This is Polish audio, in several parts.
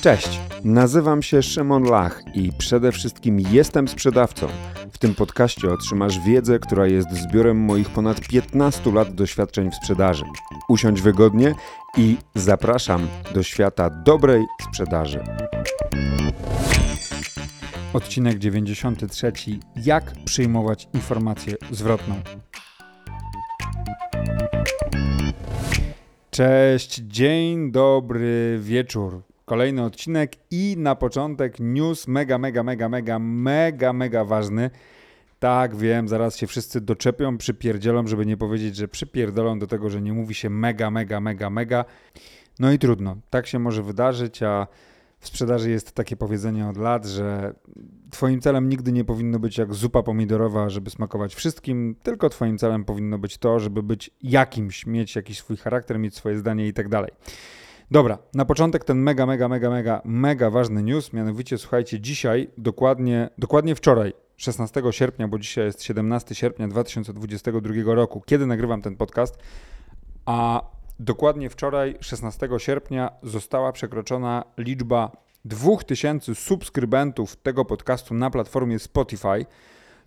Cześć, nazywam się Szymon Lach i przede wszystkim jestem sprzedawcą. W tym podcaście otrzymasz wiedzę, która jest zbiorem moich ponad 15 lat doświadczeń w sprzedaży. Usiądź wygodnie i zapraszam do świata dobrej sprzedaży. Odcinek 93. Jak przyjmować informację zwrotną? Cześć, dzień dobry, wieczór. Kolejny odcinek i na początek news mega, mega, mega, mega, mega, mega ważny. Tak, wiem, zaraz się wszyscy doczepią, przypierdzielą, żeby nie powiedzieć, że przypierdolą do tego, że nie mówi się mega, mega, mega, mega. No i trudno, tak się może wydarzyć, a w sprzedaży jest takie powiedzenie od lat, że Twoim celem nigdy nie powinno być jak zupa pomidorowa, żeby smakować wszystkim, tylko Twoim celem powinno być to, żeby być jakimś, mieć jakiś swój charakter, mieć swoje zdanie i tak dalej. Dobra, na początek ten mega, mega, mega, mega, mega ważny news, mianowicie słuchajcie, dzisiaj, dokładnie, dokładnie wczoraj, 16 sierpnia, bo dzisiaj jest 17 sierpnia 2022 roku, kiedy nagrywam ten podcast, a dokładnie wczoraj, 16 sierpnia, została przekroczona liczba 2000 subskrybentów tego podcastu na platformie Spotify,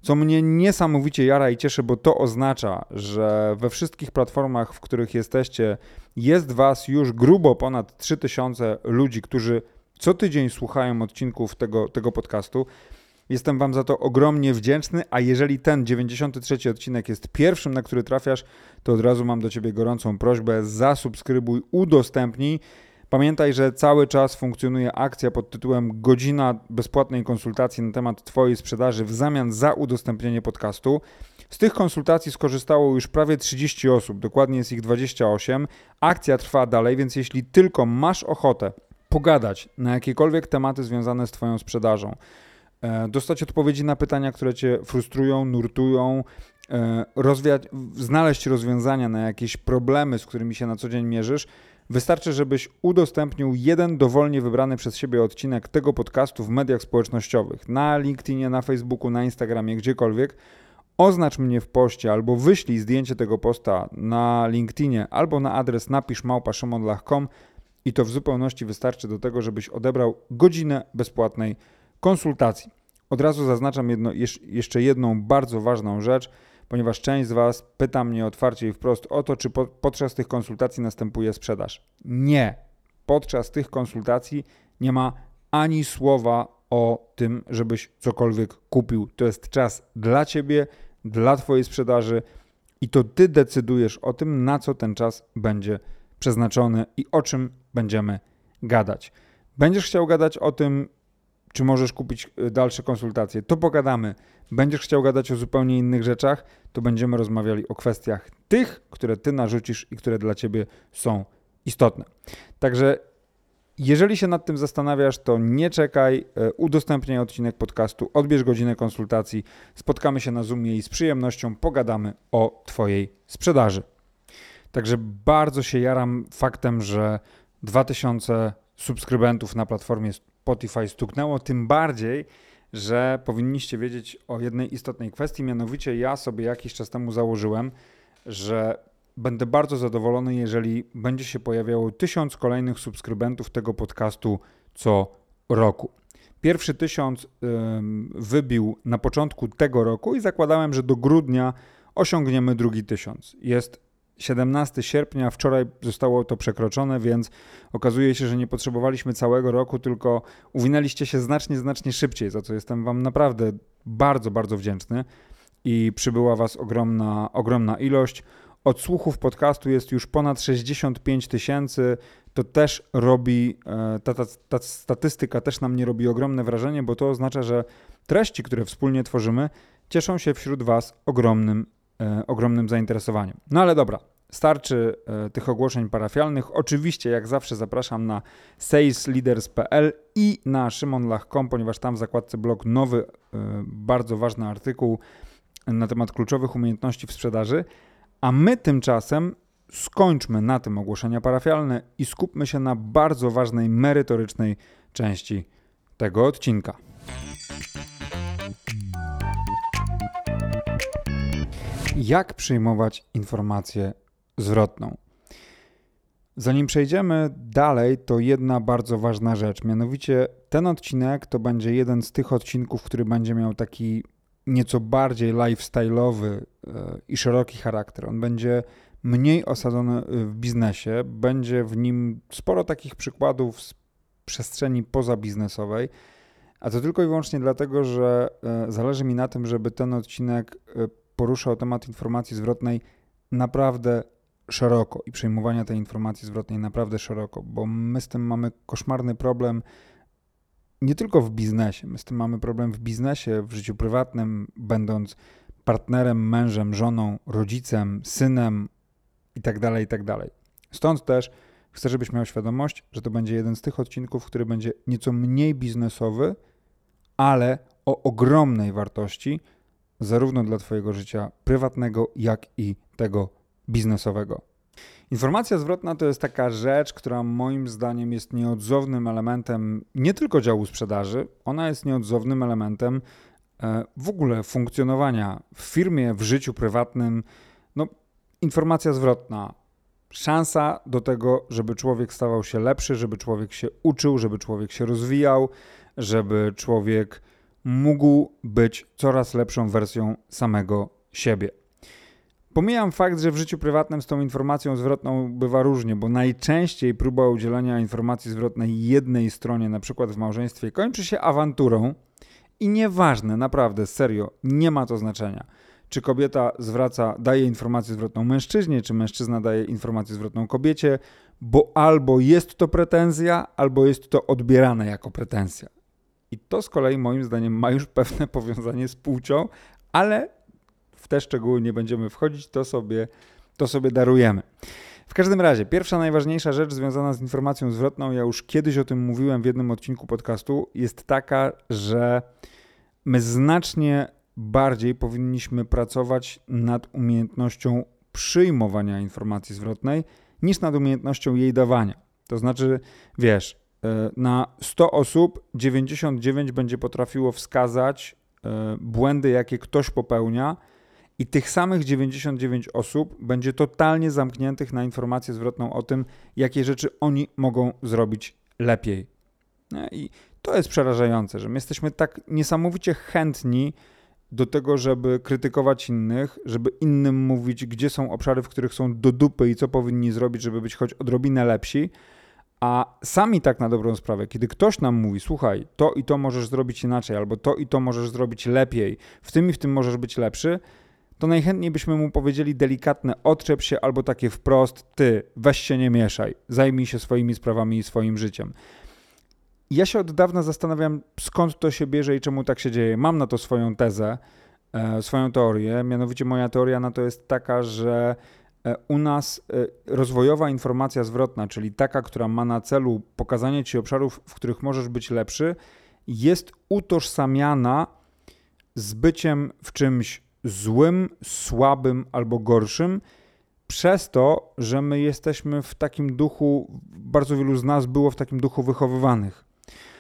co mnie niesamowicie jara i cieszy, bo to oznacza, że we wszystkich platformach, w których jesteście, jest Was już grubo ponad 3000 ludzi, którzy co tydzień słuchają odcinków tego, tego podcastu. Jestem Wam za to ogromnie wdzięczny, a jeżeli ten 93 odcinek jest pierwszym, na który trafiasz, to od razu mam do Ciebie gorącą prośbę: zasubskrybuj, udostępnij. Pamiętaj, że cały czas funkcjonuje akcja pod tytułem Godzina bezpłatnej konsultacji na temat Twojej sprzedaży w zamian za udostępnienie podcastu. Z tych konsultacji skorzystało już prawie 30 osób, dokładnie jest ich 28. Akcja trwa dalej, więc jeśli tylko masz ochotę pogadać na jakiekolwiek tematy związane z Twoją sprzedażą, e, dostać odpowiedzi na pytania, które Cię frustrują, nurtują, e, znaleźć rozwiązania na jakieś problemy, z którymi się na co dzień mierzysz, Wystarczy, żebyś udostępnił jeden dowolnie wybrany przez siebie odcinek tego podcastu w mediach społecznościowych, na LinkedInie, na Facebooku, na Instagramie, gdziekolwiek. Oznacz mnie w poście albo wyślij zdjęcie tego posta na LinkedInie albo na adres napisz małpaszymonlach.com i to w zupełności wystarczy do tego, żebyś odebrał godzinę bezpłatnej konsultacji. Od razu zaznaczam jedno, jeszcze jedną bardzo ważną rzecz – ponieważ część z Was pyta mnie otwarcie i wprost o to, czy po, podczas tych konsultacji następuje sprzedaż. Nie. Podczas tych konsultacji nie ma ani słowa o tym, żebyś cokolwiek kupił. To jest czas dla Ciebie, dla Twojej sprzedaży i to Ty decydujesz o tym, na co ten czas będzie przeznaczony i o czym będziemy gadać. Będziesz chciał gadać o tym, czy możesz kupić y, dalsze konsultacje, to pogadamy. Będziesz chciał gadać o zupełnie innych rzeczach, to będziemy rozmawiali o kwestiach tych, które ty narzucisz i które dla ciebie są istotne. Także jeżeli się nad tym zastanawiasz, to nie czekaj, y, udostępniaj odcinek podcastu, odbierz godzinę konsultacji, spotkamy się na Zoomie i z przyjemnością pogadamy o Twojej sprzedaży. Także bardzo się jaram faktem, że 2000 subskrybentów na platformie Spotify stuknęło, tym bardziej, że powinniście wiedzieć o jednej istotnej kwestii, mianowicie ja sobie jakiś czas temu założyłem, że będę bardzo zadowolony, jeżeli będzie się pojawiało tysiąc kolejnych subskrybentów tego podcastu co roku. Pierwszy tysiąc wybił na początku tego roku i zakładałem, że do grudnia osiągniemy drugi tysiąc. Jest 17 sierpnia, wczoraj zostało to przekroczone, więc okazuje się, że nie potrzebowaliśmy całego roku, tylko uwinęliście się znacznie, znacznie szybciej, za co jestem Wam naprawdę bardzo, bardzo wdzięczny i przybyła Was ogromna, ogromna ilość. Odsłuchów podcastu jest już ponad 65 tysięcy. To też robi, e, ta, ta, ta statystyka też nam nie robi ogromne wrażenie, bo to oznacza, że treści, które wspólnie tworzymy, cieszą się wśród Was ogromnym, e, ogromnym zainteresowaniem. No ale dobra, Starczy e, tych ogłoszeń parafialnych. Oczywiście, jak zawsze, zapraszam na salesleaders.pl i na szymonlach.com, ponieważ tam w zakładce blog nowy, e, bardzo ważny artykuł na temat kluczowych umiejętności w sprzedaży. A my tymczasem skończmy na tym ogłoszenia parafialne i skupmy się na bardzo ważnej, merytorycznej części tego odcinka. Jak przyjmować informacje zwrotną. Zanim przejdziemy dalej, to jedna bardzo ważna rzecz. Mianowicie ten odcinek to będzie jeden z tych odcinków, który będzie miał taki nieco bardziej lifestyle'owy e, i szeroki charakter. On będzie mniej osadzony w biznesie, będzie w nim sporo takich przykładów z przestrzeni pozabiznesowej, a to tylko i wyłącznie dlatego, że e, zależy mi na tym, żeby ten odcinek e, poruszał temat informacji zwrotnej naprawdę szeroko i przejmowania tej informacji zwrotnej naprawdę szeroko, bo my z tym mamy koszmarny problem nie tylko w biznesie. My z tym mamy problem w biznesie, w życiu prywatnym, będąc partnerem, mężem, żoną, rodzicem, synem itd. Tak itd. Tak Stąd też chcę, żebyś miał świadomość, że to będzie jeden z tych odcinków, który będzie nieco mniej biznesowy, ale o ogromnej wartości, zarówno dla Twojego życia prywatnego, jak i tego biznesowego. Informacja zwrotna to jest taka rzecz, która moim zdaniem jest nieodzownym elementem nie tylko działu sprzedaży, ona jest nieodzownym elementem e, w ogóle funkcjonowania w firmie, w życiu prywatnym. No, informacja zwrotna, szansa do tego, żeby człowiek stawał się lepszy, żeby człowiek się uczył, żeby człowiek się rozwijał, żeby człowiek mógł być coraz lepszą wersją samego siebie. Pomijam fakt, że w życiu prywatnym z tą informacją zwrotną bywa różnie, bo najczęściej próba udzielenia informacji zwrotnej jednej stronie, na przykład w małżeństwie, kończy się awanturą i nieważne, naprawdę, serio, nie ma to znaczenia. Czy kobieta zwraca, daje informację zwrotną mężczyźnie, czy mężczyzna daje informację zwrotną kobiecie, bo albo jest to pretensja, albo jest to odbierane jako pretensja. I to z kolei moim zdaniem ma już pewne powiązanie z płcią, ale te szczegóły nie będziemy wchodzić, to sobie, to sobie darujemy. W każdym razie, pierwsza najważniejsza rzecz związana z informacją zwrotną, ja już kiedyś o tym mówiłem w jednym odcinku podcastu, jest taka, że my znacznie bardziej powinniśmy pracować nad umiejętnością przyjmowania informacji zwrotnej niż nad umiejętnością jej dawania. To znaczy, wiesz, e, na 100 osób 99 będzie potrafiło wskazać e, błędy, jakie ktoś popełnia, i tych samych 99 osób będzie totalnie zamkniętych na informację zwrotną o tym, jakie rzeczy oni mogą zrobić lepiej. I to jest przerażające, że my jesteśmy tak niesamowicie chętni do tego, żeby krytykować innych, żeby innym mówić, gdzie są obszary, w których są do dupy i co powinni zrobić, żeby być choć odrobinę lepsi. A sami tak na dobrą sprawę, kiedy ktoś nam mówi, słuchaj, to i to możesz zrobić inaczej, albo to i to możesz zrobić lepiej, w tym i w tym możesz być lepszy, to najchętniej byśmy mu powiedzieli delikatne otrzep się albo takie wprost, ty weź się nie mieszaj, zajmij się swoimi sprawami i swoim życiem. Ja się od dawna zastanawiam, skąd to się bierze i czemu tak się dzieje. Mam na to swoją tezę, e, swoją teorię. Mianowicie moja teoria na to jest taka, że e, u nas e, rozwojowa informacja zwrotna, czyli taka, która ma na celu pokazanie ci obszarów, w których możesz być lepszy, jest utożsamiana z byciem w czymś złym, słabym albo gorszym, przez to, że my jesteśmy w takim duchu, bardzo wielu z nas było w takim duchu wychowywanych.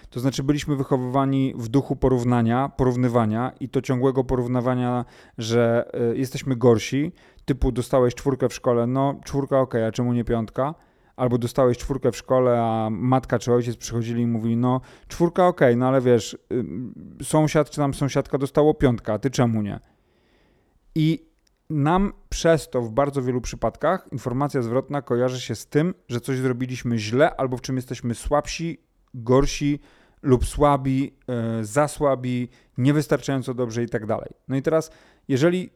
To znaczy, byliśmy wychowywani w duchu porównania, porównywania i to ciągłego porównywania, że y, jesteśmy gorsi. Typu dostałeś czwórkę w szkole, no czwórka ok, a czemu nie piątka? Albo dostałeś czwórkę w szkole, a matka czy ojciec przychodzili i mówili, no czwórka ok, no ale wiesz, y, sąsiad czy tam sąsiadka dostało piątka, a ty czemu nie? I nam przez to w bardzo wielu przypadkach informacja zwrotna kojarzy się z tym, że coś zrobiliśmy źle albo w czym jesteśmy słabsi, gorsi lub słabi, yy, za słabi, niewystarczająco dobrze i tak dalej. No i teraz, jeżeli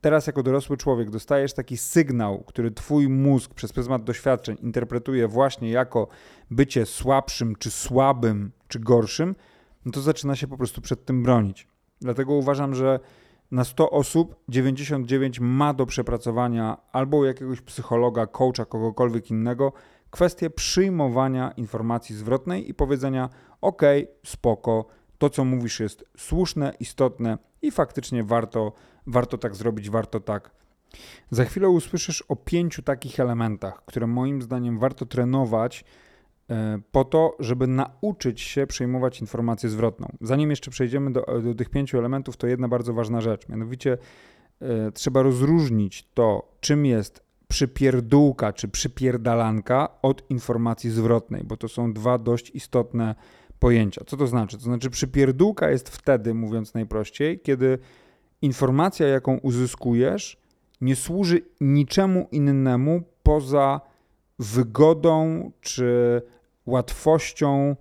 teraz jako dorosły człowiek dostajesz taki sygnał, który twój mózg przez pryzmat doświadczeń interpretuje właśnie jako bycie słabszym, czy słabym, czy gorszym, no to zaczyna się po prostu przed tym bronić. Dlatego uważam, że na 100 osób 99 ma do przepracowania albo jakiegoś psychologa, coacha, kogokolwiek innego kwestię przyjmowania informacji zwrotnej i powiedzenia: OK, spoko, to co mówisz jest słuszne, istotne i faktycznie warto, warto tak zrobić, warto tak. Za chwilę usłyszysz o pięciu takich elementach, które moim zdaniem warto trenować po to, żeby nauczyć się przyjmować informację zwrotną. Zanim jeszcze przejdziemy do, do tych pięciu elementów, to jedna bardzo ważna rzecz. Mianowicie e, trzeba rozróżnić to, czym jest przypierdółka czy przypierdalanka od informacji zwrotnej, bo to są dwa dość istotne pojęcia. Co to znaczy? To znaczy, przypierdółka jest wtedy, mówiąc najprościej, kiedy informacja, jaką uzyskujesz, nie służy niczemu innemu poza wygodą czy łatwością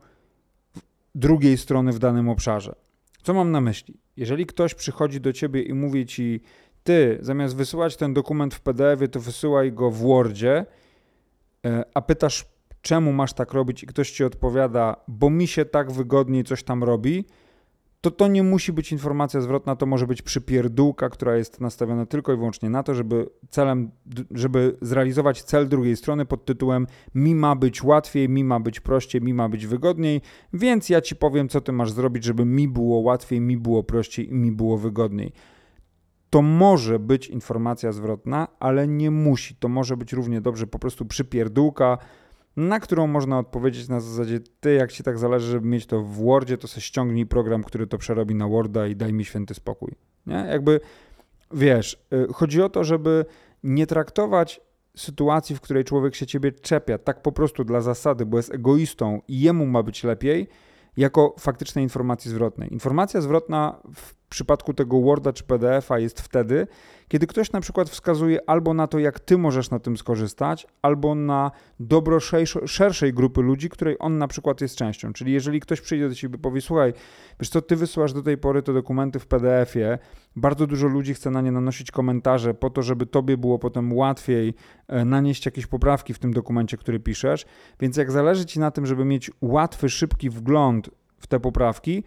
drugiej strony w danym obszarze. Co mam na myśli? Jeżeli ktoś przychodzi do ciebie i mówi ci, ty zamiast wysyłać ten dokument w PDF-ie, to wysyłaj go w Wordzie, e, a pytasz, czemu masz tak robić, i ktoś ci odpowiada, bo mi się tak wygodniej coś tam robi, to to nie musi być informacja zwrotna, to może być przypierdółka, która jest nastawiona tylko i wyłącznie na to, żeby celem, żeby zrealizować cel drugiej strony pod tytułem mi ma być łatwiej, mi ma być prościej, mi ma być wygodniej, więc ja ci powiem, co ty masz zrobić, żeby mi było łatwiej, mi było prościej i mi było wygodniej. To może być informacja zwrotna, ale nie musi. To może być równie dobrze po prostu przypierdółka, na którą można odpowiedzieć na zasadzie ty, jak ci tak zależy, żeby mieć to w Wordzie, to sobie ściągnij program, który to przerobi na Worda i daj mi święty spokój. Nie? Jakby, wiesz, y, chodzi o to, żeby nie traktować sytuacji, w której człowiek się ciebie czepia tak po prostu dla zasady, bo jest egoistą i jemu ma być lepiej, jako faktycznej informacji zwrotnej. Informacja zwrotna w przypadku tego Worda czy PDF-a jest wtedy, kiedy ktoś na przykład wskazuje albo na to, jak ty możesz na tym skorzystać, albo na dobro szerszej grupy ludzi, której on na przykład jest częścią. Czyli jeżeli ktoś przyjdzie do ciebie i powie, słuchaj, wiesz co, ty wysyłasz do tej pory te dokumenty w PDF-ie, bardzo dużo ludzi chce na nie nanosić komentarze po to, żeby tobie było potem łatwiej e, nanieść jakieś poprawki w tym dokumencie, który piszesz, więc jak zależy ci na tym, żeby mieć łatwy, szybki wgląd w te poprawki,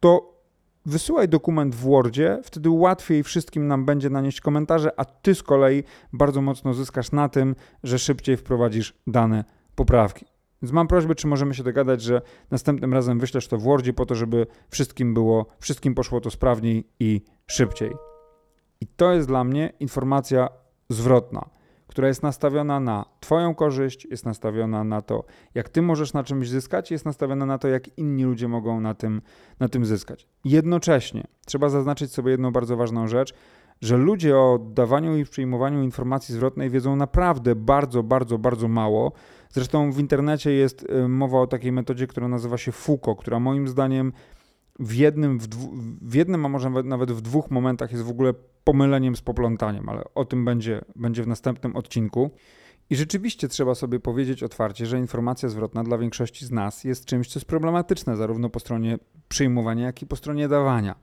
to wysyłaj dokument w Wordzie, wtedy łatwiej wszystkim nam będzie nanieść komentarze, a ty z kolei bardzo mocno zyskasz na tym, że szybciej wprowadzisz dane poprawki. Więc mam prośbę, czy możemy się dogadać, że następnym razem wyślesz to w Wordzie po to, żeby wszystkim było, wszystkim poszło to sprawniej i szybciej. I to jest dla mnie informacja zwrotna która jest nastawiona na Twoją korzyść, jest nastawiona na to, jak Ty możesz na czymś zyskać, jest nastawiona na to, jak inni ludzie mogą na tym, na tym zyskać. Jednocześnie trzeba zaznaczyć sobie jedną bardzo ważną rzecz, że ludzie o dawaniu i przyjmowaniu informacji zwrotnej wiedzą naprawdę bardzo, bardzo, bardzo mało. Zresztą w internecie jest y, mowa o takiej metodzie, która nazywa się FUKO, która moim zdaniem w jednym, w, dwu, w jednym, a może nawet w dwóch momentach jest w ogóle pomyleniem z poplątaniem, ale o tym będzie, będzie w następnym odcinku. I rzeczywiście trzeba sobie powiedzieć otwarcie, że informacja zwrotna dla większości z nas jest czymś, co jest problematyczne, zarówno po stronie przyjmowania, jak i po stronie dawania.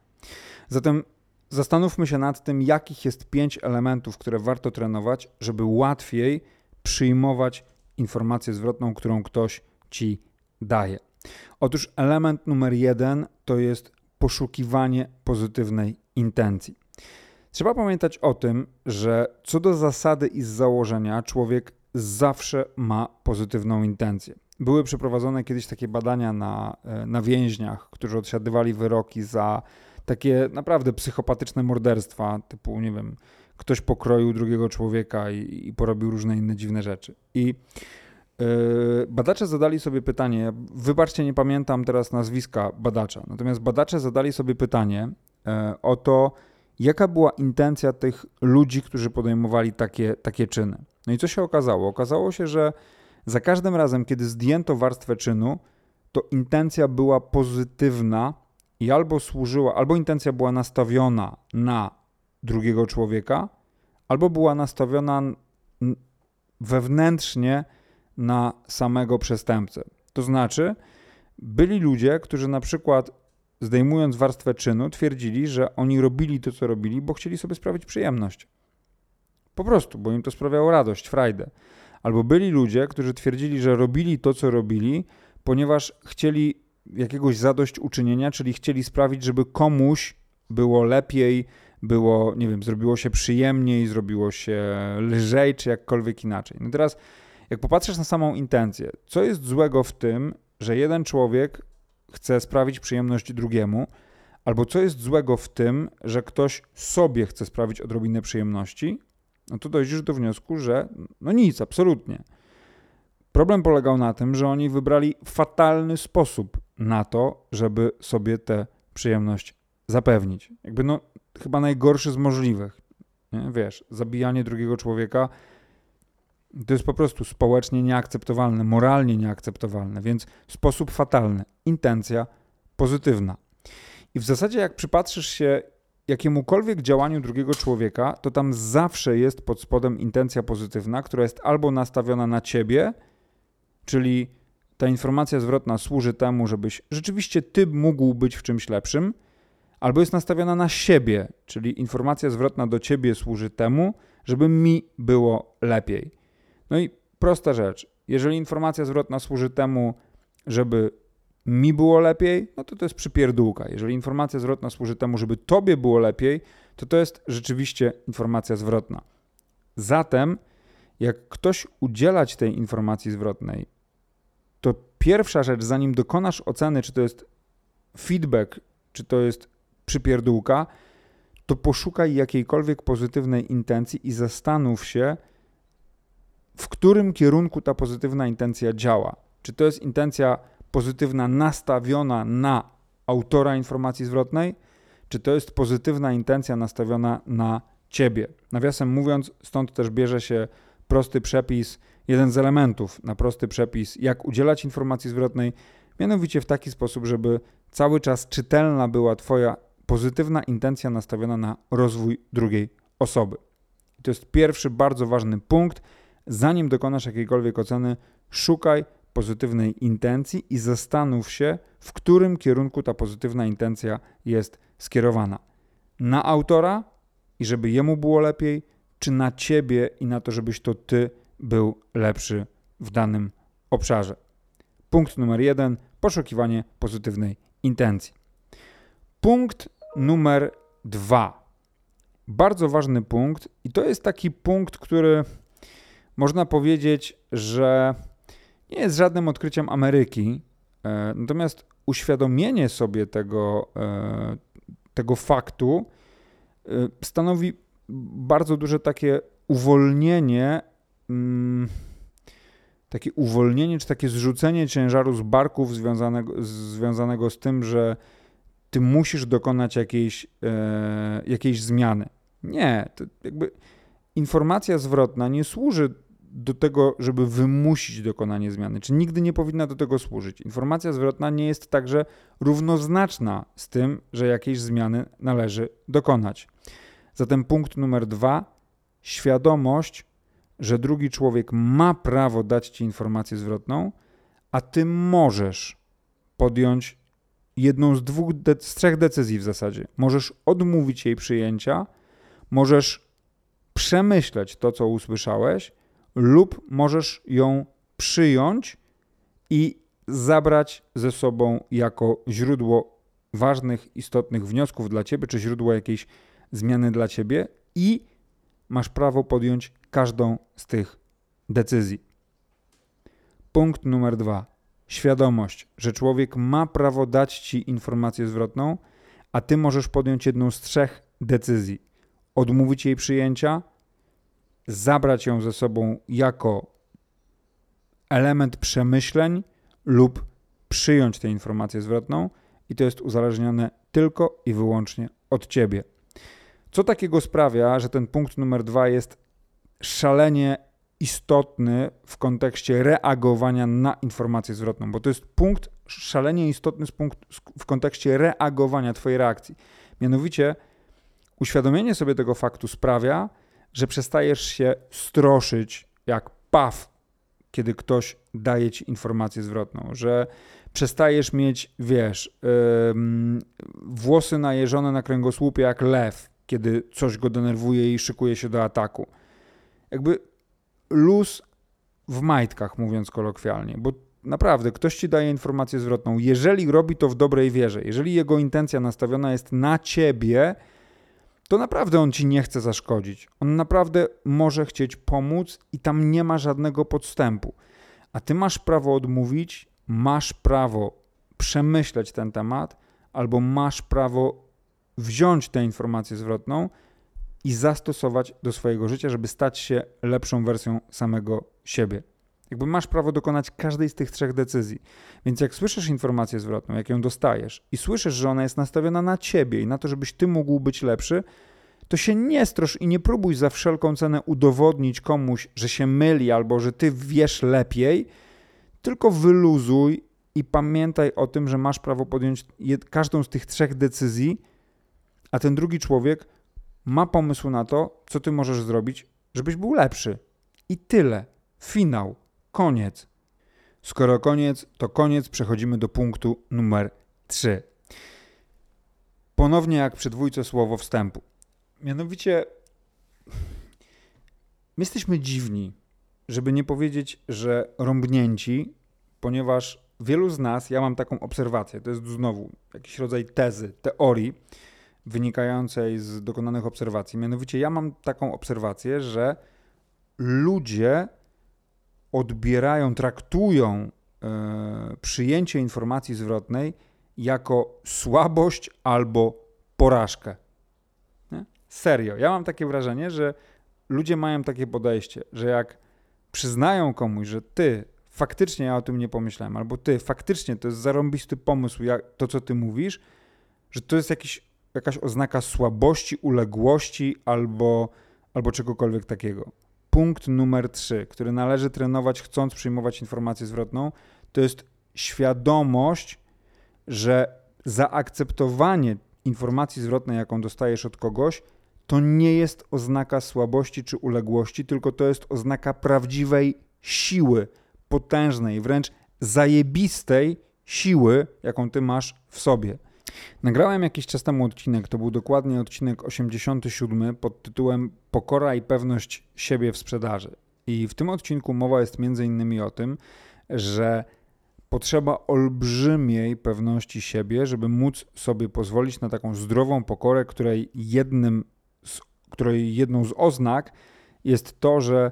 Zatem zastanówmy się nad tym, jakich jest pięć elementów, które warto trenować, żeby łatwiej przyjmować informację zwrotną, którą ktoś ci daje. Otóż element numer jeden to jest poszukiwanie pozytywnej intencji. Trzeba pamiętać o tym, że co do zasady i z założenia człowiek zawsze ma pozytywną intencję. Były przeprowadzone kiedyś takie badania na, e, na więźniach, którzy odsiadywali wyroki za takie naprawdę psychopatyczne morderstwa, typu, nie wiem, ktoś pokroił drugiego człowieka i, i porobił różne inne dziwne rzeczy. I Yy, badacze zadali sobie pytanie, wybaczcie, nie pamiętam teraz nazwiska badacza, natomiast badacze zadali sobie pytanie e, o to, jaka była intencja tych ludzi, którzy podejmowali takie, takie czyny. No i co się okazało? Okazało się, że za każdym razem, kiedy zdjęto warstwę czynu, to intencja była pozytywna i albo służyła, albo intencja była nastawiona na drugiego człowieka, albo była nastawiona wewnętrznie na samego przestępcę. To znaczy, byli ludzie, którzy na przykład zdejmując warstwę czynu, twierdzili, że oni robili to, co robili, bo chcieli sobie sprawić przyjemność. Po prostu, bo im to sprawiało radość, frajdę. Albo byli ludzie, którzy twierdzili, że robili to, co robili, ponieważ chcieli jakiegoś zadośćuczynienia, czyli chcieli sprawić, żeby komuś było lepiej, było, nie wiem, zrobiło się przyjemniej, zrobiło się lżej, czy jakkolwiek inaczej. No teraz jak popatrzysz na samą intencję, co jest złego w tym, że jeden człowiek chce sprawić przyjemność drugiemu, albo co jest złego w tym, że ktoś sobie chce sprawić odrobinę przyjemności, no to dojdziesz do wniosku, że no nic, absolutnie. Problem polegał na tym, że oni wybrali fatalny sposób na to, żeby sobie tę przyjemność zapewnić. Jakby no, chyba najgorszy z możliwych. Nie? Wiesz, zabijanie drugiego człowieka To jest po prostu społecznie nieakceptowalne, moralnie nieakceptowalne, więc sposób fatalny. Intencja pozytywna. I w zasadzie, jak przypatrzysz się jakiemukolwiek działaniu drugiego człowieka, to tam zawsze jest pod spodem intencja pozytywna, która jest albo nastawiona na ciebie, czyli ta informacja zwrotna służy temu, żebyś rzeczywiście ty mógł być w czymś lepszym, albo jest nastawiona na siebie, czyli informacja zwrotna do ciebie służy temu, żeby mi było lepiej. No i prosta rzecz. Jeżeli informacja zwrotna służy temu, żeby mi było lepiej, no to to jest przypierdółka. Jeżeli informacja zwrotna służy temu, żeby tobie było lepiej, to to jest rzeczywiście informacja zwrotna. Zatem, jak ktoś udziela ci tej informacji zwrotnej, to pierwsza rzecz, zanim dokonasz oceny, czy to jest feedback, czy to jest przypierdółka, to poszukaj jakiejkolwiek pozytywnej intencji i zastanów się, w którym kierunku ta pozytywna intencja działa. Czy to jest intencja pozytywna nastawiona na autora informacji zwrotnej, czy to jest pozytywna intencja nastawiona na ciebie. Nawiasem mówiąc, stąd też bierze się prosty przepis, jeden z elementów na prosty przepis, jak udzielać informacji zwrotnej, mianowicie w taki sposób, żeby cały czas czytelna była Twoja pozytywna intencja nastawiona na rozwój drugiej osoby. I to jest pierwszy bardzo ważny punkt. Zanim dokonasz jakiejkolwiek oceny, szukaj pozytywnej intencji i zastanów się, w którym kierunku ta pozytywna intencja jest skierowana. Na autora i żeby jemu było lepiej, czy na ciebie i na to, żebyś to ty był lepszy w danym obszarze. Punkt numer jeden: poszukiwanie pozytywnej intencji. Punkt numer dwa. Bardzo ważny punkt, i to jest taki punkt, który można powiedzieć, że nie jest żadnym odkryciem Ameryki, e, natomiast uświadomienie sobie tego, e, tego faktu e, stanowi bardzo duże takie uwolnienie, mm, takie uwolnienie, czy takie zrzucenie ciężaru z barków związanego, związanego z tym, że ty musisz dokonać jakiejś, jakiejś zmiany. Nie, to jakby informacja zwrotna nie służy do tego, żeby wymusić dokonanie zmiany, czy nigdy nie powinna do tego służyć. Informacja zwrotna nie jest także równoznaczna z tym, że jakiejś zmiany należy dokonać. Zatem punkt numer dwa: świadomość, że drugi człowiek ma prawo dać ci informację zwrotną, a ty możesz podjąć jedną z dwóch, z trzech decyzji w zasadzie. Możesz odmówić jej przyjęcia, możesz przemyśleć to, co usłyszałeś lub możesz ją przyjąć i zabrać ze sobą jako źródło ważnych, istotnych wniosków dla ciebie, czy źródło jakiejś zmiany dla ciebie, i masz prawo podjąć każdą z tych decyzji. Punkt numer dwa. Świadomość, że człowiek ma prawo dać ci informację zwrotną, a ty możesz podjąć jedną z trzech decyzji: odmówić jej przyjęcia, zabrać ją ze sobą jako element przemyśleń lub przyjąć tę informację zwrotną, i to jest uzależnione tylko i wyłącznie od ciebie. Co takiego sprawia, że ten punkt numer dwa jest szalenie istotny w kontekście reagowania na informację zwrotną, bo to jest punkt szalenie istotny punkt, w kontekście reagowania Twojej reakcji. Mianowicie, uświadomienie sobie tego faktu sprawia, że przestajesz się stroszyć jak paw, kiedy ktoś daje ci informację zwrotną, że przestajesz mieć, wiesz, włosy najeżone na kręgosłupie jak lew, kiedy coś go denerwuje i szykuje się do ataku. Jakby luz w majtkach, mówiąc kolokwialnie, bo naprawdę ktoś ci daje informację zwrotną. Jeżeli robi to w dobrej wierze, jeżeli jego intencja nastawiona jest na ciebie, to naprawdę on ci nie chce zaszkodzić. On naprawdę może chcieć pomóc i tam nie ma żadnego podstępu. A ty masz prawo odmówić, masz prawo przemyśleć ten temat, albo masz prawo wziąć tę informację zwrotną i zastosować do swojego życia, żeby stać się lepszą wersją samego siebie. Jakby masz prawo dokonać każdej z tych trzech decyzji. Więc jak słyszysz informację zwrotną, jak ją dostajesz i słyszysz, że ona jest nastawiona na ciebie i na to, żebyś ty mógł być lepszy, to się nie strosz i nie próbuj za wszelką cenę udowodnić komuś, że się myli albo że ty wiesz lepiej, tylko wyluzuj i pamiętaj o tym, że masz prawo podjąć każdą z tych trzech decyzji, a ten drugi człowiek ma pomysł na to, co ty możesz zrobić, żebyś był lepszy. I tyle. Finał. Koniec. Skoro koniec, to koniec. Przechodzimy do punktu numer 3. Ponownie jak przy dwójce słowo wstępu. Mianowicie my jesteśmy dziwni, żeby nie powiedzieć, że rąbnięci, ponieważ wielu z nas, ja mam taką obserwację, to jest znowu jakiś rodzaj tezy, teorii wynikającej z dokonanych obserwacji. Mianowicie ja mam taką obserwację, że ludzie odbierają, traktują e, przyjęcie informacji zwrotnej jako słabość albo porażkę. Nie? Serio. Ja mam takie wrażenie, że ludzie mają takie podejście, że jak przyznają komuś, że ty faktycznie ja o tym nie pomyślałem, albo ty faktycznie to jest zarąbisty pomysł, jak, to co ty mówisz, że to jest jakiś, jakaś oznaka słabości, uległości albo, albo czegokolwiek takiego. Punkt numer trzy, który należy trenować chcąc przyjmować informację zwrotną, to jest świadomość, że zaakceptowanie informacji zwrotnej, jaką dostajesz od kogoś, to nie jest oznaka słabości czy uległości, tylko to jest oznaka prawdziwej siły, potężnej, wręcz zajebistej siły, jaką ty masz w sobie. Nagrałem jakiś czas temu odcinek, to był dokładnie odcinek 87 pod tytułem Pokora i pewność siebie w sprzedaży. I w tym odcinku mowa jest innymi o tym, że potrzeba olbrzymiej pewności siebie, żeby móc sobie pozwolić na taką zdrową pokorę, której jednym z, której jedną z oznak jest to, że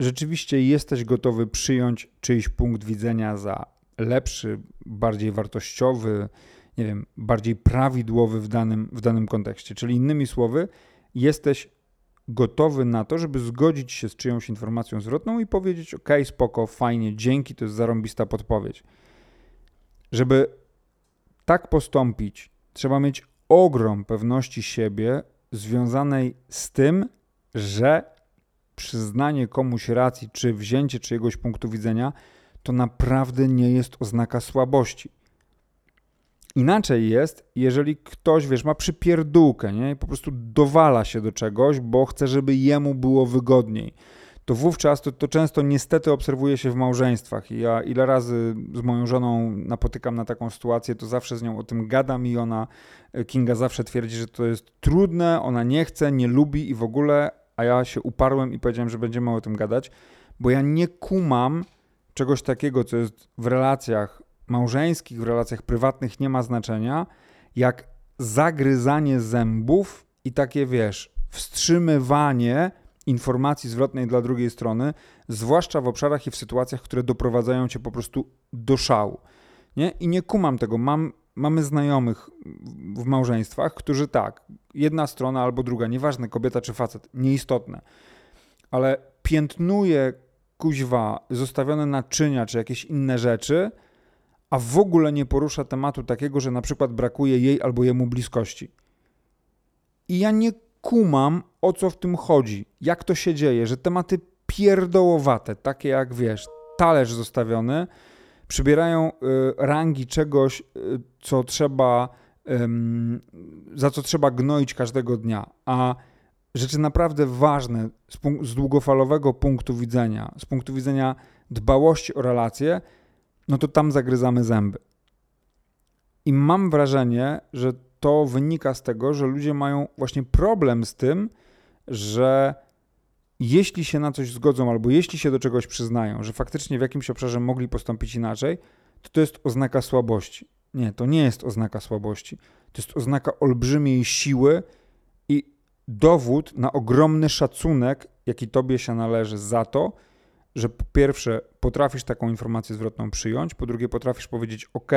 rzeczywiście jesteś gotowy przyjąć czyjś punkt widzenia za lepszy, bardziej wartościowy, nie wiem, bardziej prawidłowy w danym, w danym kontekście. Czyli innymi słowy, jesteś gotowy na to, żeby zgodzić się z czyjąś informacją zwrotną i powiedzieć: OK, spoko, fajnie, dzięki, to jest zarąbista podpowiedź. Żeby tak postąpić, trzeba mieć ogrom pewności siebie związanej z tym, że przyznanie komuś racji, czy wzięcie czyjegoś punktu widzenia, to naprawdę nie jest oznaka słabości. Inaczej jest, jeżeli ktoś, wiesz, ma przypierdółkę, nie? Po prostu dowala się do czegoś, bo chce, żeby jemu było wygodniej. To wówczas to, to często niestety obserwuje się w małżeństwach. I ja ile razy z moją żoną napotykam na taką sytuację, to zawsze z nią o tym gadam i ona, Kinga zawsze twierdzi, że to jest trudne, ona nie chce, nie lubi i w ogóle, a ja się uparłem i powiedziałem, że będziemy o tym gadać, bo ja nie kumam czegoś takiego, co jest w relacjach małżeńskich, w relacjach prywatnych nie ma znaczenia, jak zagryzanie zębów i takie, wiesz, wstrzymywanie informacji zwrotnej dla drugiej strony, zwłaszcza w obszarach i w sytuacjach, które doprowadzają cię po prostu do szału. Nie? I nie kumam tego. Mam, mamy znajomych w małżeństwach, którzy tak, jedna strona albo druga, nieważne kobieta czy facet, nieistotne, ale piętnuje kuźwa zostawione naczynia czy jakieś inne rzeczy, a w ogóle nie porusza tematu takiego, że na przykład brakuje jej albo jemu bliskości. I ja nie kumam, o co w tym chodzi, jak to się dzieje, że tematy pierdołowate, takie jak wiesz, talerz zostawiony, przybierają y, rangi czegoś, y, co trzeba, y, za co trzeba gnoić każdego dnia, a rzeczy naprawdę ważne z, z długofalowego punktu widzenia, z punktu widzenia dbałości o relacje, no to tam zagryzamy zęby. I mam wrażenie, że to wynika z tego, że ludzie mają właśnie problem z tym, że jeśli się na coś zgodzą albo jeśli się do czegoś przyznają, że faktycznie w jakimś obszarze mogli postąpić inaczej, to to jest oznaka słabości. Nie, to nie jest oznaka słabości. To jest oznaka olbrzymiej siły i dowód na ogromny szacunek, jaki tobie się należy za to, że po pierwsze potrafisz taką informację zwrotną przyjąć, po drugie potrafisz powiedzieć OK,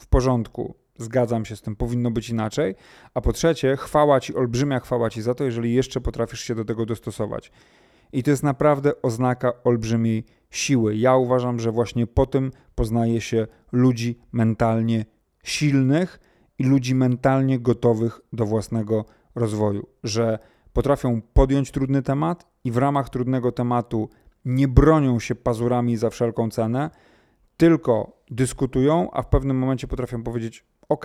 w porządku, zgadzam się z tym, powinno być inaczej, a po trzecie chwała ci, olbrzymia chwała ci za to, jeżeli jeszcze potrafisz się do tego dostosować. I to jest naprawdę oznaka olbrzymiej siły. Ja uważam, że właśnie po tym poznaje się ludzi mentalnie silnych i ludzi mentalnie gotowych do własnego rozwoju, że potrafią podjąć trudny temat i w ramach trudnego tematu nie bronią się pazurami za wszelką cenę, tylko dyskutują, a w pewnym momencie potrafią powiedzieć: OK,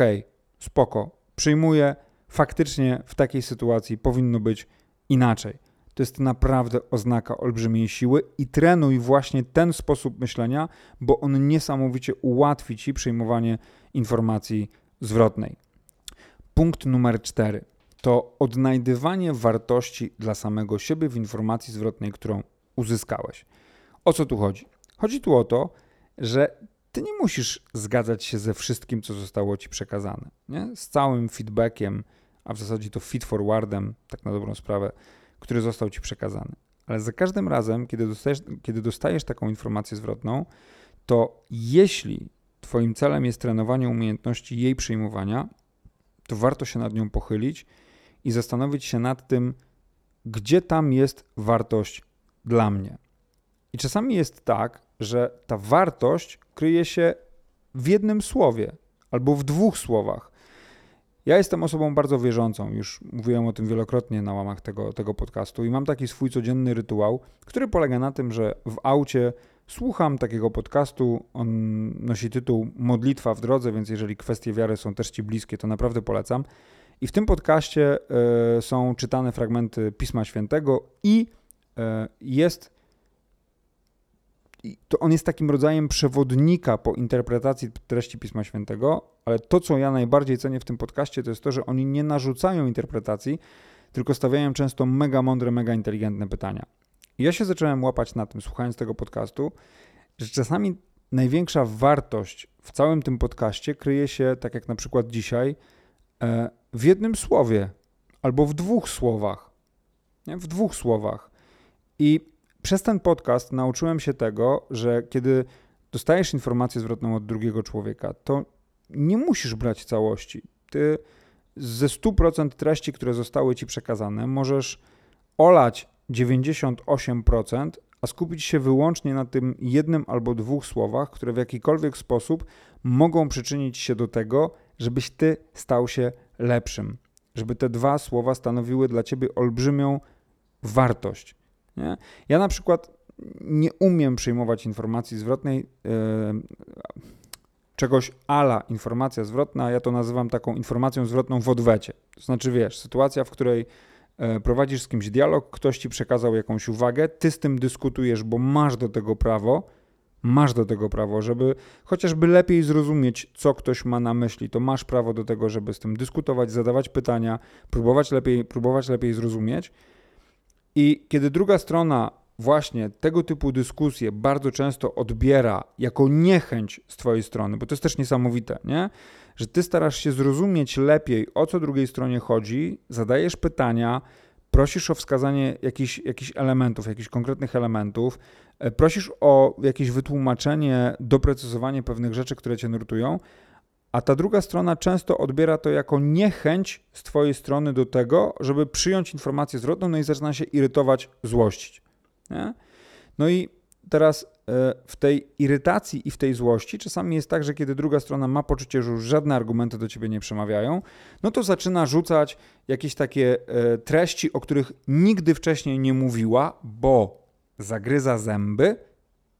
spoko, przyjmuję, faktycznie w takiej sytuacji powinno być inaczej. To jest naprawdę oznaka olbrzymiej siły i trenuj właśnie ten sposób myślenia, bo on niesamowicie ułatwi ci przyjmowanie informacji zwrotnej. Punkt numer cztery to odnajdywanie wartości dla samego siebie w informacji zwrotnej, którą uzyskałeś. O co tu chodzi? Chodzi tu o to, że ty nie musisz zgadzać się ze wszystkim, co zostało ci przekazane. Nie? Z całym feedbackiem, a w zasadzie to feed forwardem, tak na dobrą sprawę, który został ci przekazany. Ale za każdym razem, kiedy dostajesz, kiedy dostajesz taką informację zwrotną, to jeśli Twoim celem jest trenowanie umiejętności jej przyjmowania, to warto się nad nią pochylić i zastanowić się nad tym, gdzie tam jest wartość dla mnie. I czasami jest tak, że ta wartość kryje się w jednym słowie albo w dwóch słowach. Ja jestem osobą bardzo wierzącą, już mówiłem o tym wielokrotnie na łamach tego, tego podcastu i mam taki swój codzienny rytuał, który polega na tym, że w aucie słucham takiego podcastu. On nosi tytuł Modlitwa w drodze, więc jeżeli kwestie wiary są też Ci bliskie, to naprawdę polecam. I w tym podcaście y, są czytane fragmenty Pisma Świętego i jest to on jest takim rodzajem przewodnika po interpretacji treści Pisma Świętego, ale to, co ja najbardziej cenię w tym podcaście, to jest to, że oni nie narzucają interpretacji, tylko stawiają często mega mądre, mega inteligentne pytania. I ja się zacząłem łapać na tym, słuchając tego podcastu, że czasami największa wartość w całym tym podcaście kryje się, tak jak na przykład dzisiaj, e, w jednym słowie albo w dwóch słowach. W dwóch słowach. I przez ten podcast nauczyłem się tego, że kiedy dostajesz informację zwrotną od drugiego człowieka, to nie musisz brać całości. Ty ze 100% treści, które zostały ci przekazane, możesz olać 98%, a skupić się wyłącznie na tym jednym albo dwóch słowach, które w jakikolwiek sposób mogą przyczynić się do tego, żebyś ty stał się lepszym. Żeby te dwa słowa stanowiły dla ciebie olbrzymią wartość. Nie? Ja na przykład nie umiem przyjmować informacji zwrotnej, yy, czegoś ala informacja zwrotna, ja to nazywam taką informacją zwrotną w odwecie. To znaczy, wiesz, sytuacja, w której yy, prowadzisz z kimś dialog, ktoś ci przekazał jakąś uwagę, ty z tym dyskutujesz, bo masz do tego prawo, masz do tego prawo, żeby chociażby lepiej zrozumieć, co ktoś ma na myśli, to masz prawo do tego, żeby z tym dyskutować, zadawać pytania, próbować lepiej, próbować lepiej zrozumieć. I kiedy druga strona właśnie tego typu dyskusje bardzo często odbiera jako niechęć z Twojej strony, bo to jest też niesamowite, nie? że Ty starasz się zrozumieć lepiej, o co drugiej stronie chodzi, zadajesz pytania, prosisz o wskazanie jakichś, jakichś elementów, jakichś konkretnych elementów, e, prosisz o jakieś wytłumaczenie, doprecyzowanie pewnych rzeczy, które Cię nurtują, a ta druga strona często odbiera to jako niechęć z Twojej strony do tego, żeby przyjąć informację zwrotną, no i zaczyna się irytować, złościć. Nie? No i teraz e, w tej irytacji i w tej złości czasami jest tak, że kiedy druga strona ma poczucie, że już żadne argumenty do ciebie nie przemawiają, no to zaczyna rzucać jakieś takie e, treści, o których nigdy wcześniej nie mówiła, bo zagryza zęby,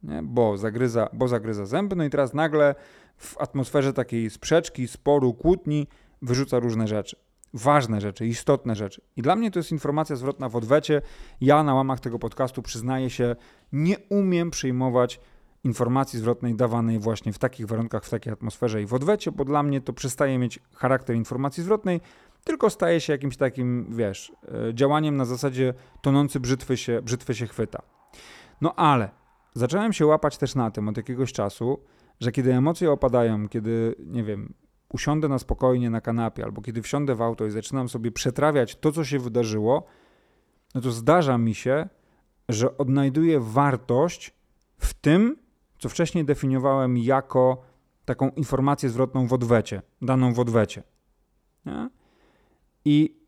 nie? Bo, zagryza, bo zagryza zęby, no i teraz nagle w atmosferze takiej sprzeczki, sporu, kłótni wyrzuca różne rzeczy. Ważne rzeczy, istotne rzeczy. I dla mnie to jest informacja zwrotna w odwecie. Ja na łamach tego podcastu przyznaję się, nie umiem przyjmować informacji zwrotnej dawanej właśnie w takich warunkach, w takiej atmosferze i w odwecie, bo dla mnie to przestaje mieć charakter informacji zwrotnej, tylko staje się jakimś takim, wiesz, e, działaniem na zasadzie tonący brzytwy się, brzytwy się chwyta. No ale zacząłem się łapać też na tym od jakiegoś czasu, że kiedy emocje opadają, kiedy, nie wiem, usiądę na spokojnie na kanapie, albo kiedy wsiądę w auto i zaczynam sobie przetrawiać to, co się wydarzyło, no to zdarza mi się, że odnajduję wartość w tym, co wcześniej definiowałem jako taką informację zwrotną w odwecie, daną w odwecie. Nie? I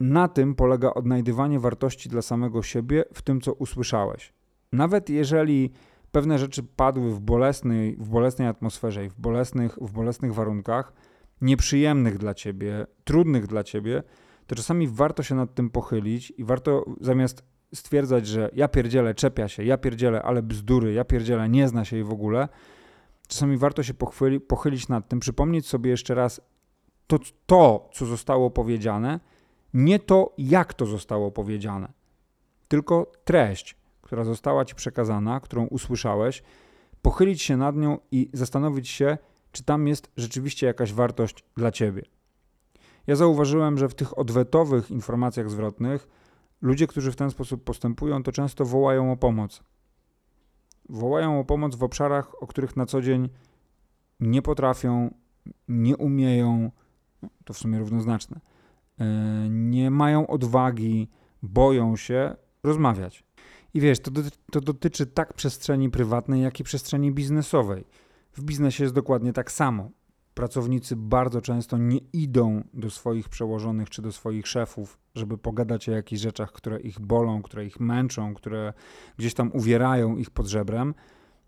na tym polega odnajdywanie wartości dla samego siebie w tym, co usłyszałeś. Nawet jeżeli pewne rzeczy padły w bolesnej, w bolesnej atmosferze i w bolesnych, w bolesnych warunkach, nieprzyjemnych dla ciebie, trudnych dla ciebie, to czasami warto się nad tym pochylić i warto zamiast stwierdzać, że ja pierdzielę, czepia się, ja pierdzielę, ale bzdury, ja pierdzielę, nie zna się jej w ogóle, czasami warto się pochwyli, pochylić nad tym, przypomnieć sobie jeszcze raz to, to, co zostało powiedziane, nie to, jak to zostało powiedziane, tylko treść, która została ci przekazana, którą usłyszałeś, pochylić się nad nią i zastanowić się, czy tam jest rzeczywiście jakaś wartość dla ciebie. Ja zauważyłem, że w tych odwetowych informacjach zwrotnych ludzie, którzy w ten sposób postępują, to często wołają o pomoc. Wołają o pomoc w obszarach, o których na co dzień nie potrafią, nie umieją, to w sumie równoznaczne, e, nie mają odwagi, boją się rozmawiać. I wiesz, to, to dotyczy tak przestrzeni prywatnej, jak i przestrzeni biznesowej. W biznesie jest dokładnie tak samo. Pracownicy bardzo często nie idą do swoich przełożonych czy do swoich szefów, żeby pogadać o jakichś rzeczach, które ich bolą, które ich męczą, które gdzieś tam uwierają ich pod żebrem,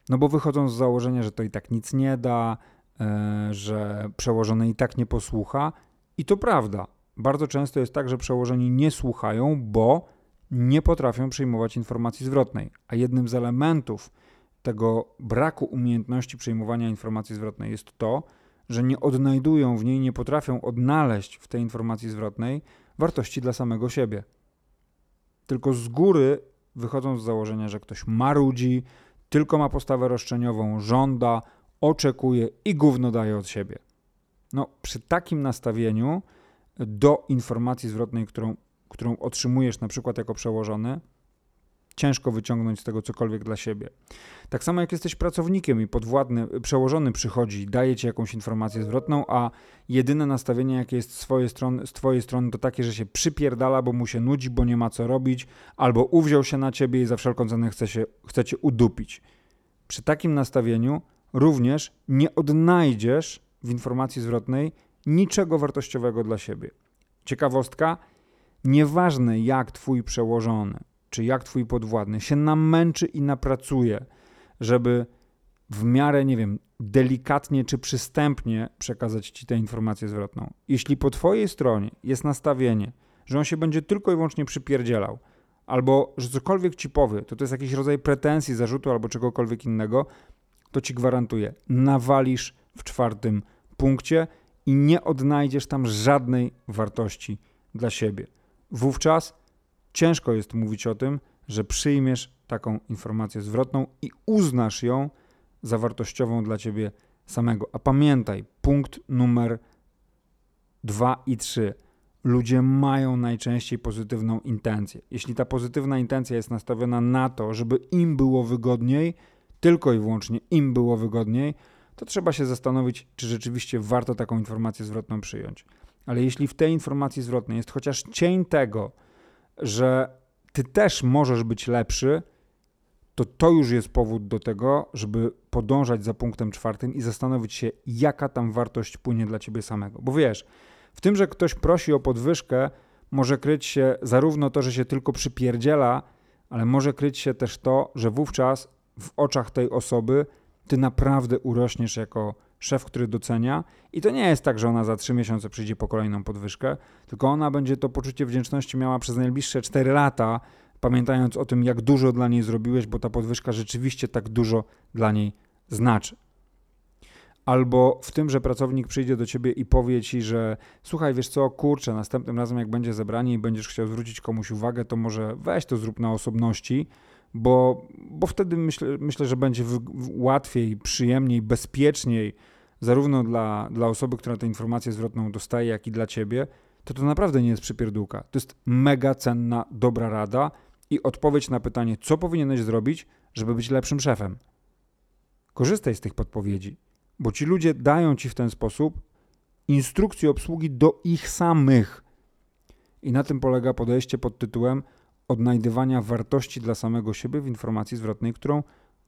no bo wychodzą z założenia, że to i tak nic nie da, e, że przełożony i tak nie posłucha. I to prawda. Bardzo często jest tak, że przełożeni nie słuchają, bo nie potrafią przyjmować informacji zwrotnej. A jednym z elementów tego braku umiejętności przyjmowania informacji zwrotnej jest to, że nie odnajdują w niej, nie potrafią odnaleźć w tej informacji zwrotnej wartości dla samego siebie. Tylko z góry wychodzą z założenia, że ktoś marudzi, tylko ma postawę roszczeniową, żąda, oczekuje i gówno daje od siebie. No, przy takim nastawieniu do informacji zwrotnej, którą, którą otrzymujesz na przykład jako przełożony, ciężko wyciągnąć z tego cokolwiek dla siebie. Tak samo jak jesteś pracownikiem i podwładny, przełożony przychodzi, daje ci jakąś informację zwrotną, a jedyne nastawienie, jakie jest z strony, z twojej strony, to takie, że się przypierdala, bo mu się nudzi, bo nie ma co robić, albo uwziął się na ciebie i za wszelką cenę chce, się, chce cię udupić. Przy takim nastawieniu również nie odnajdziesz w informacji zwrotnej niczego wartościowego dla siebie. Ciekawostka, nieważne jak twój przełożony, czy jak twój podwładny się namęczy i napracuje, żeby w miarę, nie wiem, delikatnie czy przystępnie przekazać ci tę informację zwrotną. Jeśli po twojej stronie jest nastawienie, że on się będzie tylko i wyłącznie przypierdzielał, albo że cokolwiek ci powie, to to jest jakiś rodzaj pretensji, zarzutu albo czegokolwiek innego, to ci gwarantuję, nawalisz w czwartym punkcie i nie odnajdziesz tam żadnej wartości dla siebie. Wówczas ciężko jest mówić o tym, że przyjmiesz taką informację zwrotną i uznasz ją za wartościową dla ciebie samego. A pamiętaj, punkt numer dwa i trzy. Ludzie mają najczęściej pozytywną intencję. Jeśli ta pozytywna intencja jest nastawiona na to, żeby im było wygodniej, tylko i wyłącznie im było wygodniej, to trzeba się zastanowić, czy rzeczywiście warto taką informację zwrotną przyjąć. Ale jeśli w tej informacji zwrotnej jest chociaż cień tego, że ty też możesz być lepszy, to to już jest powód do tego, żeby podążać za punktem czwartym i zastanowić się, jaka tam wartość płynie dla ciebie samego. Bo wiesz, w tym, że ktoś prosi o podwyżkę, może kryć się zarówno to, że się tylko przypierdziela, ale może kryć się też to, że wówczas w oczach tej osoby ty naprawdę urośniesz jako szef, który docenia. I to nie jest tak, że ona za trzy miesiące przyjdzie po kolejną podwyżkę, tylko ona będzie to poczucie wdzięczności miała przez najbliższe cztery lata, pamiętając o tym, jak dużo dla niej zrobiłeś, bo ta podwyżka rzeczywiście tak dużo dla niej znaczy. Albo w tym, że pracownik przyjdzie do ciebie i powie ci, że słuchaj, wiesz co, kurczę, następnym razem jak będzie zebranie i będziesz chciał zwrócić komuś uwagę, to może weź to zrób na osobności, bo, bo wtedy myślę, myślę, że będzie łatwiej, przyjemniej, bezpieczniej, zarówno dla, dla osoby, która tę informację zwrotną dostaje, jak i dla ciebie, to to naprawdę nie jest przypierdółka. To jest mega cenna, dobra rada i odpowiedź na pytanie, co powinieneś zrobić, żeby być lepszym szefem. Korzystaj z tych podpowiedzi, bo ci ludzie dają ci w ten sposób instrukcję obsługi do ich samych. I na tym polega podejście pod tytułem odnajdywania wartości dla samego siebie w informacji zwrotnej, którą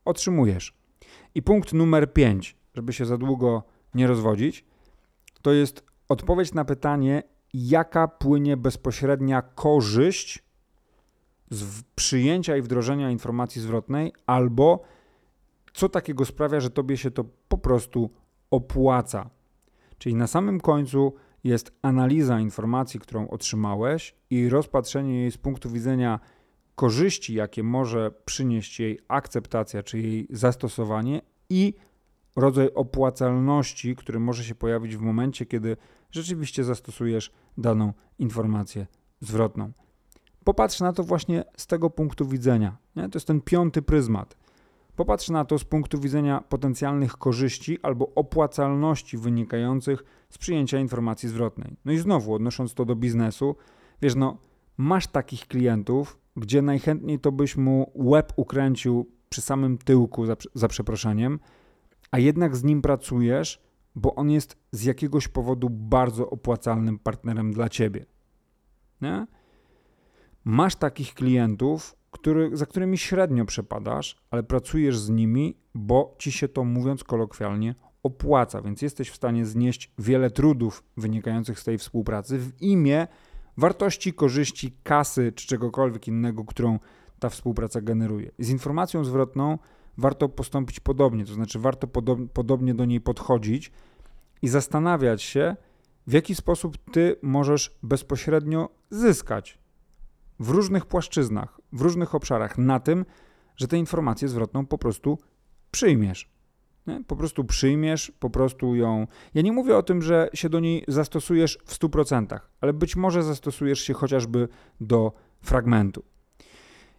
otrzymujesz. I punkt numer 5, żeby się za długo nie rozwodzić, to jest odpowiedź na pytanie, jaka płynie bezpośrednia korzyść z przyjęcia i wdrożenia informacji zwrotnej, albo co takiego sprawia, że tobie się to po prostu opłaca. Czyli na samym końcu jest analiza informacji, którą otrzymałeś i rozpatrzenie jej z punktu widzenia korzyści, jakie może przynieść jej akceptacja czy jej zastosowanie i rodzaj opłacalności, który może się pojawić w momencie, kiedy rzeczywiście zastosujesz daną informację zwrotną. Popatrz na to właśnie z tego punktu widzenia. Nie? To jest ten piąty pryzmat. Popatrz na to z punktu widzenia potencjalnych korzyści albo opłacalności wynikających z przyjęcia informacji zwrotnej. No i znowu, odnosząc to do biznesu, wiesz, no, masz takich klientów, gdzie najchętniej to byś mu łeb ukręcił przy samym tyłku, za, za przeproszeniem, a jednak z nim pracujesz, bo on jest z jakiegoś powodu bardzo opłacalnym partnerem dla ciebie. Nie? Masz takich klientów, który, za którymi średnio przepadasz, ale pracujesz z nimi, bo ci się to, mówiąc kolokwialnie, opłaca, więc jesteś w stanie znieść wiele trudów wynikających z tej współpracy w imię wartości, korzyści, kasy czy czegokolwiek innego, którą ta współpraca generuje. Z informacją zwrotną warto postąpić podobnie, to znaczy warto podob podobnie do niej podchodzić i zastanawiać się, w jaki sposób ty możesz bezpośrednio zyskać w różnych płaszczyznach, w różnych obszarach na tym, że tę informację zwrotną po prostu przyjmiesz. Nie? Po prostu przyjmiesz, po prostu ją. Ja nie mówię o tym, że się do niej zastosujesz w 100%, ale być może zastosujesz się chociażby do fragmentu.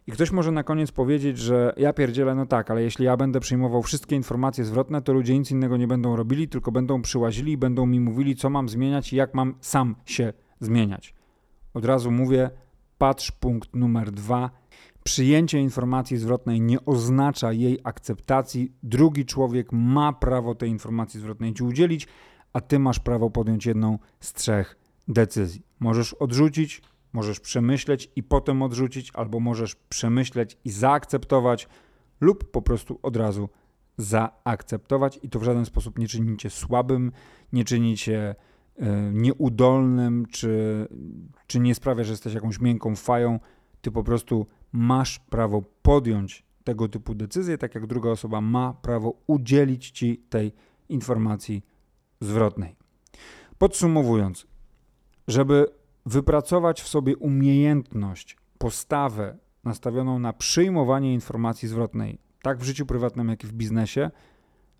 I ktoś może na koniec powiedzieć, że ja pierdzielę, no tak, ale jeśli ja będę przyjmował wszystkie informacje zwrotne, to ludzie nic innego nie będą robili, tylko będą przyłazili i będą mi mówili, co mam zmieniać i jak mam sam się zmieniać. Od razu mówię, patrz punkt numer dwa. Przyjęcie informacji zwrotnej nie oznacza jej akceptacji. Drugi człowiek ma prawo tej informacji zwrotnej ci udzielić, a ty masz prawo podjąć jedną z trzech decyzji. Możesz odrzucić, możesz przemyśleć i potem odrzucić, albo możesz przemyśleć i zaakceptować, lub po prostu od razu zaakceptować. I to w żaden sposób nie czyni cię słabym, nie czyni cię e, nieudolnym, czy, czy nie sprawia, że jesteś jakąś miękką fają. Ty po prostu masz prawo podjąć tego typu decyzję, tak jak druga osoba ma prawo udzielić ci tej informacji zwrotnej. Podsumowując, żeby wypracować w sobie umiejętność, postawę nastawioną na przyjmowanie informacji zwrotnej, tak w życiu prywatnym, jak i w biznesie,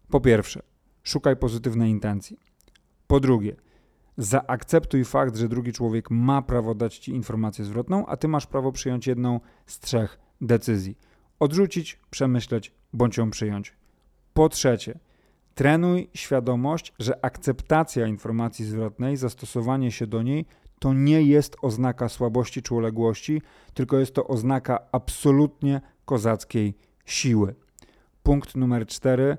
po pierwsze, szukaj pozytywnej intencji. Po drugie, zaakceptuj fakt, że drugi człowiek ma prawo dać ci informację zwrotną, a ty masz prawo przyjąć jedną z trzech decyzji: odrzucić, przemyśleć bądź ją przyjąć. Po trzecie, trenuj świadomość, że akceptacja informacji zwrotnej, zastosowanie się do niej to nie jest oznaka słabości czy uległości, tylko jest to oznaka absolutnie kozackiej siły. Punkt numer cztery.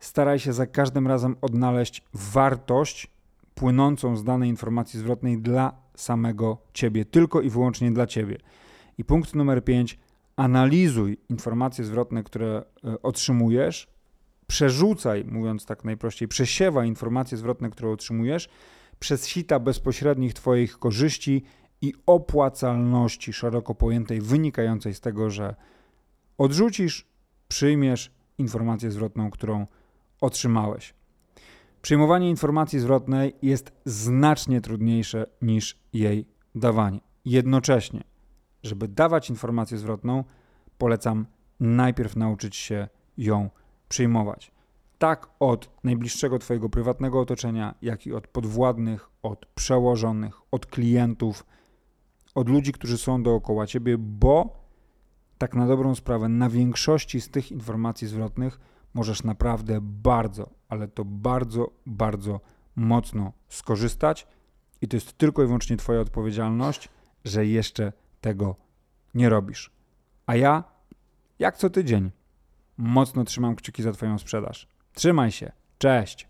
Staraj się za każdym razem odnaleźć wartość płynącą z danej informacji zwrotnej dla samego ciebie, tylko i wyłącznie dla ciebie. I punkt numer 5. Analizuj informacje zwrotne, które e, otrzymujesz, przerzucaj, mówiąc tak najprościej, przesiewaj informacje zwrotne, które otrzymujesz przez sita bezpośrednich Twoich korzyści i opłacalności szeroko pojętej, wynikającej z tego, że odrzucisz, przyjmiesz informację zwrotną, którą otrzymałeś. Przyjmowanie informacji zwrotnej jest znacznie trudniejsze niż jej dawanie. Jednocześnie, żeby dawać informację zwrotną, polecam najpierw nauczyć się ją przyjmować. Tak od najbliższego Twojego prywatnego otoczenia, jak i od podwładnych, od przełożonych, od klientów, od ludzi, którzy są dookoła Ciebie, bo tak na dobrą sprawę na większości z tych informacji zwrotnych możesz naprawdę bardzo, ale to bardzo, bardzo mocno skorzystać i to jest tylko i wyłącznie Twoja odpowiedzialność, że jeszcze tego nie robisz. A ja, jak co tydzień, mocno trzymam kciuki za Twoją sprzedaż. Trzymaj się. Cześć.